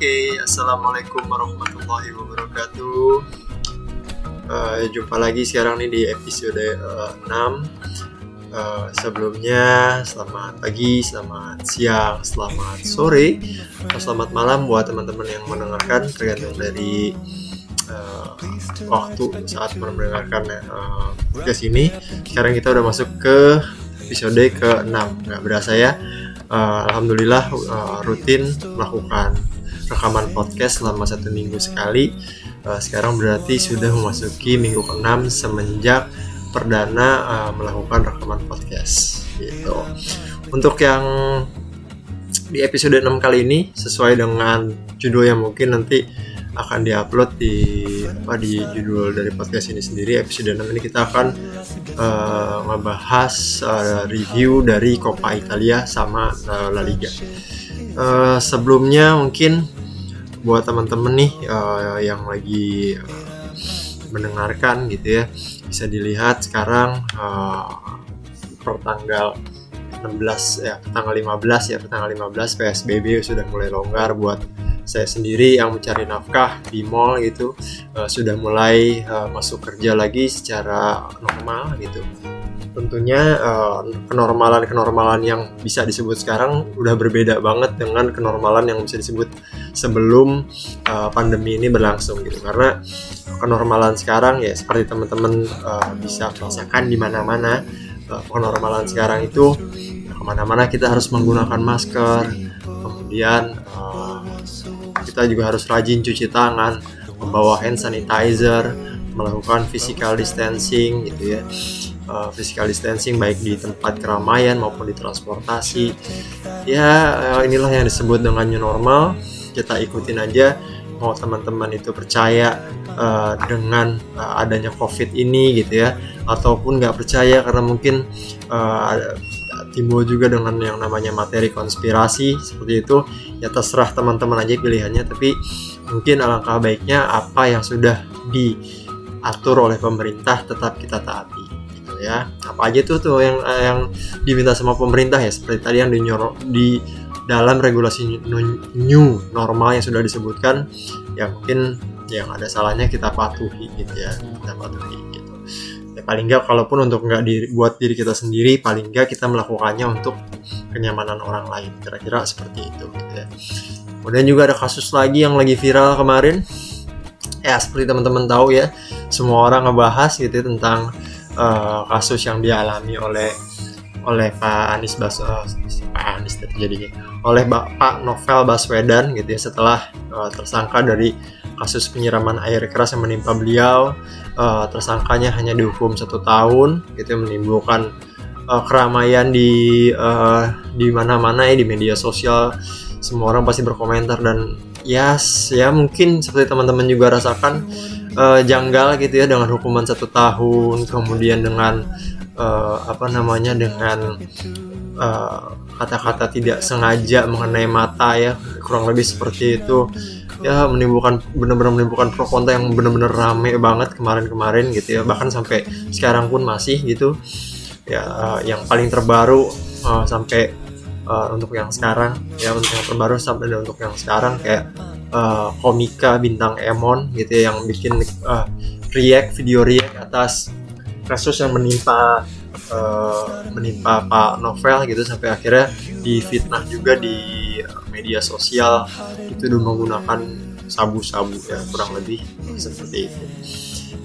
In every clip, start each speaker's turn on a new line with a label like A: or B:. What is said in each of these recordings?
A: Oke, assalamualaikum warahmatullahi wabarakatuh. Uh, jumpa lagi sekarang nih di episode uh, 6 uh, Sebelumnya selamat pagi, selamat siang, selamat sore Atau selamat malam buat teman-teman yang mendengarkan Tergantung dari uh, waktu saat mendengarkan uh, podcast ini. Sekarang kita udah masuk ke episode ke-6 Gak berasa ya. Uh, Alhamdulillah uh, rutin melakukan rekaman podcast selama satu minggu sekali. Uh, sekarang berarti sudah memasuki minggu ke-6 semenjak perdana uh, melakukan rekaman podcast gitu. Untuk yang di episode 6 kali ini sesuai dengan judul yang mungkin nanti akan diupload di apa di judul dari podcast ini sendiri episode 6 ini kita akan uh, ngebahas uh, review dari Coppa Italia sama uh, La Liga. Uh, sebelumnya mungkin buat teman-teman nih uh, yang lagi uh, mendengarkan gitu ya. Bisa dilihat sekarang uh, per tanggal 16 ya tanggal 15 ya tanggal 15 PSBB sudah mulai longgar buat saya sendiri yang mencari nafkah di mall gitu. Uh, sudah mulai uh, masuk kerja lagi secara normal gitu. Tentunya uh, kenormalan-kenormalan yang bisa disebut sekarang udah berbeda banget dengan kenormalan yang bisa disebut sebelum uh, pandemi ini berlangsung gitu. Karena kenormalan sekarang ya seperti teman-teman uh, bisa merasakan di mana-mana uh, kenormalan sekarang itu ke mana-mana kita harus menggunakan masker kemudian uh, kita juga harus rajin cuci tangan membawa hand sanitizer melakukan physical distancing gitu ya. Physical distancing baik di tempat keramaian maupun di transportasi. Ya inilah yang disebut dengan new normal kita ikutin aja. Mau teman-teman itu percaya uh, dengan uh, adanya covid ini gitu ya ataupun nggak percaya karena mungkin uh, timbul juga dengan yang namanya materi konspirasi seperti itu ya terserah teman-teman aja pilihannya. Tapi mungkin alangkah baiknya apa yang sudah diatur oleh pemerintah tetap kita taati ya. Apa aja tuh tuh yang yang diminta sama pemerintah ya seperti tadi yang di dalam regulasi new normal yang sudah disebutkan ya mungkin yang ada salahnya kita patuhi gitu ya kita patuhi gitu. Ya paling nggak kalaupun untuk nggak dibuat diri kita sendiri paling nggak kita melakukannya untuk kenyamanan orang lain kira-kira seperti itu gitu ya. Kemudian juga ada kasus lagi yang lagi viral kemarin. Ya seperti teman-teman tahu ya semua orang ngebahas gitu ya, tentang uh, kasus yang dialami oleh oleh Pak Anies Bas uh, Pak Anies terjadinya oleh Pak Novel Baswedan gitu ya setelah uh, tersangka dari kasus penyiraman air keras yang menimpa beliau uh, tersangkanya hanya dihukum satu tahun gitu ya, menimbulkan uh, keramaian di uh, di mana-mana ya di media sosial. Semua orang pasti berkomentar dan yes, ya mungkin seperti teman-teman juga rasakan uh, janggal gitu ya dengan hukuman satu tahun kemudian dengan uh, apa namanya dengan eh, kata-kata uh, tidak sengaja mengenai mata ya kurang lebih seperti itu. Ya menimbulkan benar-benar menimbulkan pro kontra yang benar-benar rame banget kemarin-kemarin gitu ya. Bahkan sampai sekarang pun masih gitu. Ya uh, yang paling terbaru uh, sampai uh, untuk yang sekarang. Ya untuk yang terbaru sampai untuk yang sekarang kayak uh, komika bintang Emon gitu ya, yang bikin uh, react video react atas kasus yang menimpa uh, menimpa Pak Novel gitu sampai akhirnya difitnah juga di media sosial. Itu menggunakan sabu-sabu ya kurang lebih seperti itu.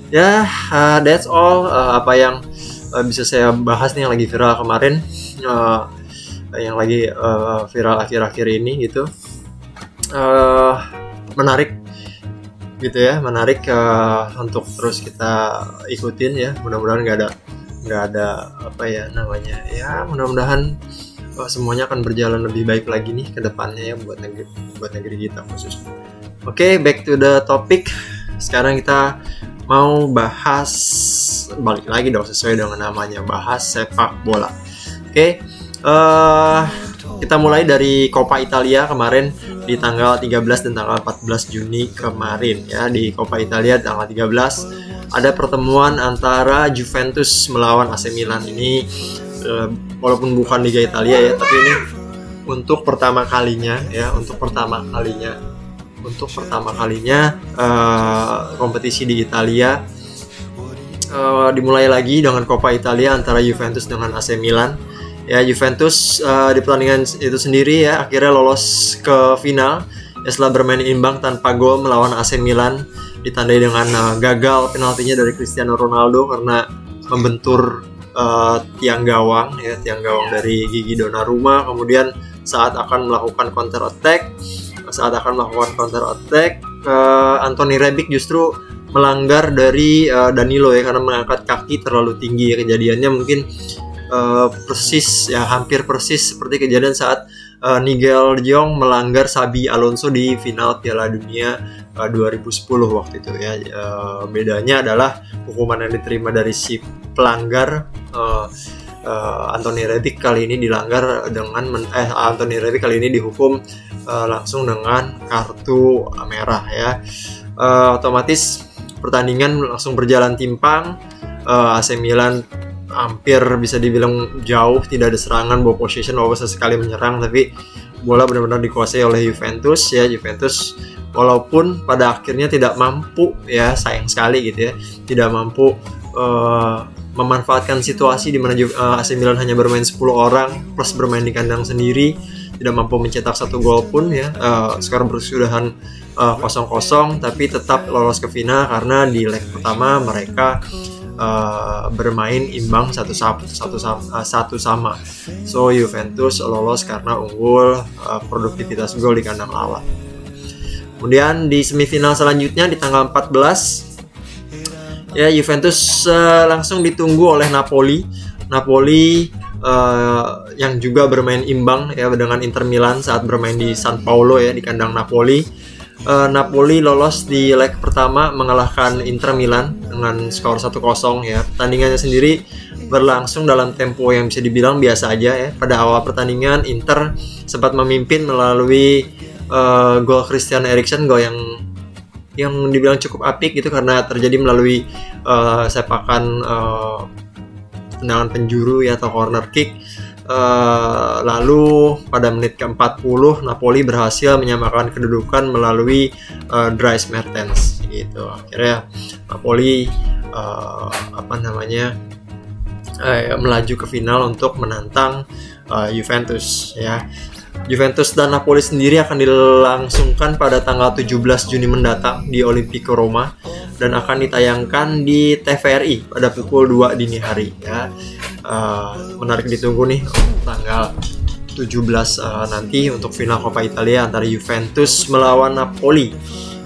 A: Ya uh, that's all uh, apa yang uh, bisa saya bahas nih yang lagi viral kemarin uh, yang lagi uh, viral akhir-akhir ini gitu. Uh, menarik gitu ya menarik uh, untuk terus kita ikutin ya. Mudah-mudahan nggak ada nggak ada apa ya namanya ya mudah-mudahan uh, semuanya akan berjalan lebih baik lagi nih ke depannya ya buat negeri buat negeri kita khususnya. Oke okay, back to the topic. Sekarang kita mau bahas balik lagi dong sesuai dengan namanya bahas sepak bola. Oke okay, uh, kita mulai dari Coppa Italia kemarin di tanggal 13 dan tanggal 14 Juni kemarin ya di Coppa Italia tanggal 13 ada pertemuan antara Juventus melawan AC Milan ini eh, walaupun bukan Liga Italia ya tapi ini untuk pertama kalinya ya untuk pertama kalinya untuk pertama kalinya uh, kompetisi di Italia uh, dimulai lagi dengan Coppa Italia antara Juventus dengan AC Milan. Ya Juventus uh, di pertandingan itu sendiri ya akhirnya lolos ke final. Ya setelah bermain imbang tanpa gol melawan AC Milan ditandai dengan uh, gagal penaltinya dari Cristiano Ronaldo karena membentur uh, tiang gawang ya tiang gawang dari Gigi Donnarumma. Kemudian saat akan melakukan counter attack saat akan melakukan counter attack uh, Anthony Rebic justru melanggar dari uh, Danilo ya karena mengangkat kaki terlalu tinggi ya kejadiannya. Mungkin uh, persis ya hampir persis seperti kejadian saat uh, Nigel Jong melanggar Sabi Alonso di final Piala Dunia uh, 2010 waktu itu ya uh, bedanya adalah hukuman yang diterima dari si pelanggar uh, uh, Anthony Rebic kali ini dilanggar dengan men eh Anthony Rebic kali ini dihukum uh, langsung dengan kartu merah ya. Uh, otomatis pertandingan langsung berjalan timpang. Uh, AC Milan hampir bisa dibilang jauh tidak ada serangan bawa possession walaupun sesekali menyerang tapi bola benar-benar dikuasai oleh Juventus ya. Juventus walaupun pada akhirnya tidak mampu ya sayang sekali gitu ya tidak mampu uh, memanfaatkan situasi di mana uh, AC Milan hanya bermain 10 orang plus bermain di kandang sendiri tidak mampu mencetak satu gol pun ya. Uh, sekarang bersudahan uh, kosong-kosong tapi tetap lolos ke final karena di leg pertama mereka uh, bermain imbang satu sama satu sama uh, satu sama. So Juventus lolos karena unggul uh, produktivitas gol di kandang lawan. Kemudian di semifinal selanjutnya di tanggal 14 ya Juventus uh, langsung ditunggu oleh Napoli. Napoli uh, yang juga bermain imbang ya dengan Inter Milan saat bermain di San Paulo ya di kandang Napoli. Uh, Napoli lolos di leg pertama mengalahkan Inter Milan dengan skor 1-0 ya pertandingannya sendiri berlangsung dalam tempo yang bisa dibilang biasa aja ya pada awal pertandingan Inter sempat memimpin melalui uh, gol Christian Eriksen gol yang yang dibilang cukup apik gitu karena terjadi melalui uh, sepakan uh, tendangan penjuru ya atau corner kick. Uh, lalu pada menit ke-40 Napoli berhasil menyamakan kedudukan melalui uh, Dries Mertens gitu. Akhirnya Napoli uh, apa namanya uh, melaju ke final untuk menantang uh, Juventus ya. Juventus dan Napoli sendiri akan dilangsungkan pada tanggal 17 Juni mendatang di Olimpico Roma dan akan ditayangkan di TVRI pada pukul 2 dini hari ya. Uh, menarik ditunggu nih tanggal 17 uh, eh, nanti untuk final Coppa Italia antara Juventus melawan Napoli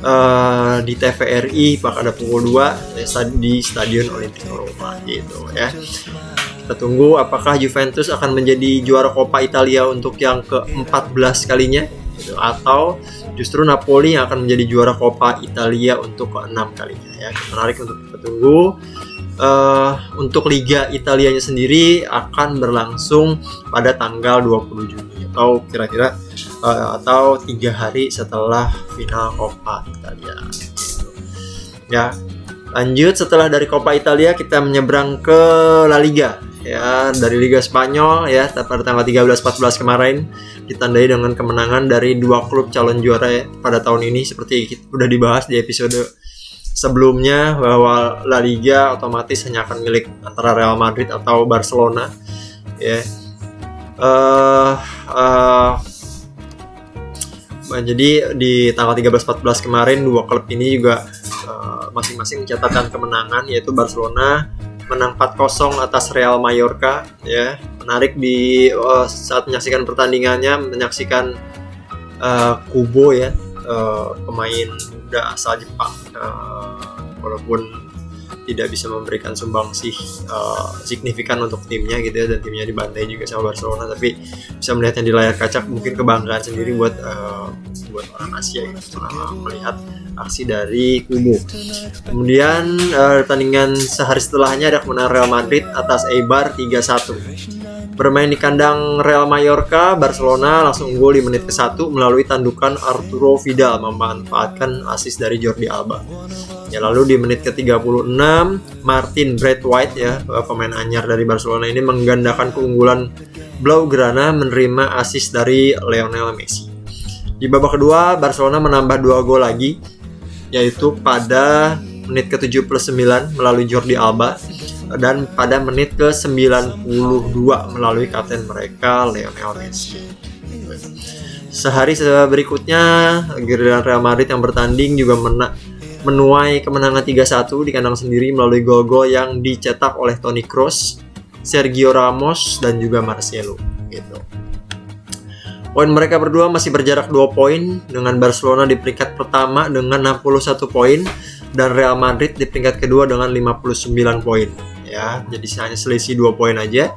A: uh, di TVRI pada pukul 2 di Stadion Olimpico Roma gitu ya. Kita tunggu apakah Juventus akan menjadi juara Coppa Italia untuk yang ke-14 kalinya atau justru Napoli yang akan menjadi juara Coppa Italia untuk ke-6 kalinya ya. Menarik untuk kita tunggu. Uh, untuk Liga Italianya sendiri akan berlangsung pada tanggal 20 Juni atau kira-kira uh, atau tiga hari setelah final Coppa Italia. Ya, lanjut setelah dari Coppa Italia kita menyeberang ke La Liga ya dari Liga Spanyol ya pada tanggal 13-14 kemarin ditandai dengan kemenangan dari dua klub calon juara pada tahun ini seperti kita udah dibahas di episode sebelumnya bahwa La Liga otomatis hanya akan milik antara Real Madrid atau Barcelona ya. Uh, uh, jadi di tanggal 13-14 kemarin dua klub ini juga eh, masing-masing uh, mencatatkan kemenangan yaitu Barcelona menang 4-0 atas Real Mallorca ya. Menarik di uh, saat menyaksikan pertandingannya menyaksikan uh, Kubo ya. Uh, pemain muda asal Jepang. Uh, walaupun tidak bisa memberikan sumbangsih uh, signifikan untuk timnya gitu ya dan timnya dibantai juga sama Barcelona tapi bisa melihatnya di layar kaca mungkin kebanggaan sendiri buat uh, buat orang Asia gitu uh, melihat aksi dari Kubu. Kemudian uh, pertandingan sehari setelahnya ada kemenangan Real Madrid atas Eibar 3-1. Bermain di kandang Real Mallorca, Barcelona langsung unggul di menit ke-1 melalui tandukan Arturo Vidal memanfaatkan asis dari Jordi Alba. Ya lalu di menit ke-36 Martin Braithwaite ya pemain anyar dari Barcelona ini menggandakan keunggulan Blaugrana menerima asis dari Lionel Messi. Di babak kedua Barcelona menambah dua gol lagi yaitu pada menit ke-7 plus 9 melalui Jordi Alba dan pada menit ke-92 melalui kapten mereka Lionel Messi. Sehari berikutnya Giliran Real Madrid yang bertanding juga mena menuai kemenangan 3-1 di kandang sendiri melalui gol-gol yang dicetak oleh Toni Kroos, Sergio Ramos dan juga Marcelo gitu. Poin mereka berdua masih berjarak 2 poin dengan Barcelona di peringkat pertama dengan 61 poin dan Real Madrid di peringkat kedua dengan 59 poin ya. Jadi hanya selisih 2 poin aja.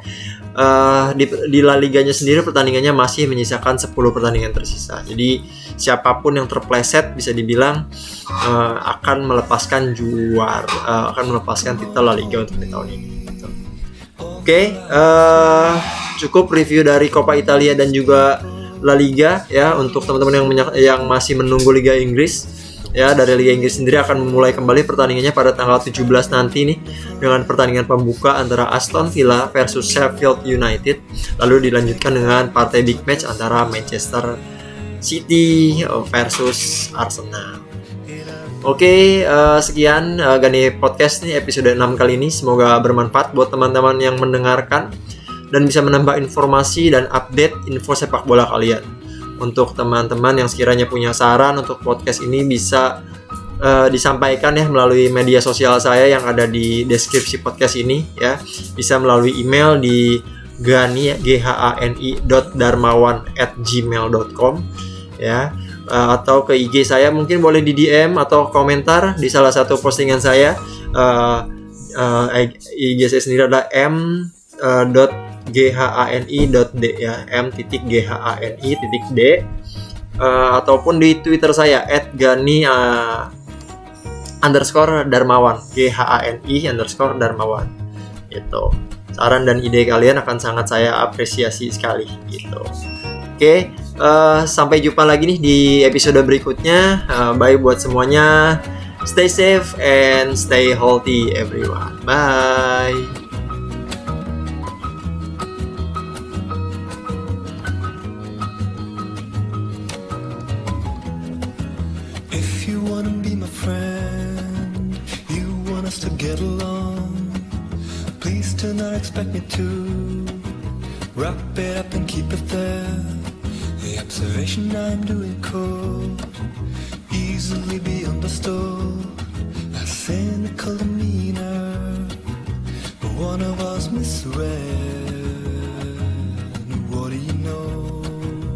A: Uh, di, di La Liganya sendiri pertandingannya masih menyisakan 10 pertandingan tersisa. Jadi siapa pun yang terpleset bisa dibilang uh, akan melepaskan juara, uh, akan melepaskan titel La Liga untuk di tahun ini. Oke, okay, uh, cukup review dari Coppa Italia dan juga La Liga ya untuk teman-teman yang yang masih menunggu Liga Inggris ya dari Liga Inggris sendiri akan memulai kembali pertandingannya pada tanggal 17 nanti nih dengan pertandingan pembuka antara Aston Villa versus Sheffield United lalu dilanjutkan dengan partai big match antara Manchester City versus Arsenal. Oke, okay, uh, eh, sekian uh, Gani Podcast nih episode 6 kali ini. Semoga bermanfaat buat teman-teman yang mendengarkan dan bisa menambah informasi dan update info sepak bola kalian. Untuk teman-teman yang sekiranya punya saran untuk podcast ini bisa uh, disampaikan ya melalui media sosial saya yang ada di deskripsi podcast ini ya. Bisa melalui email di gani g h a n i darmawan at gmail.com ya uh, atau ke IG saya mungkin boleh di DM atau komentar di salah satu postingan saya uh, uh, IG saya sendiri adalah m uh, ghani.d ya m titik ghani titik d uh, ataupun di twitter saya gani uh, underscore darmawan. Ghani underscore darmawan. Itu saran dan ide kalian akan sangat saya apresiasi sekali. Gitu. Oke okay, uh, sampai jumpa lagi nih di episode berikutnya. Uh, bye buat semuanya. Stay safe and stay healthy everyone. Bye expect me to wrap it up and keep it there. The observation I'm doing could easily be understood. A cynical demeanor,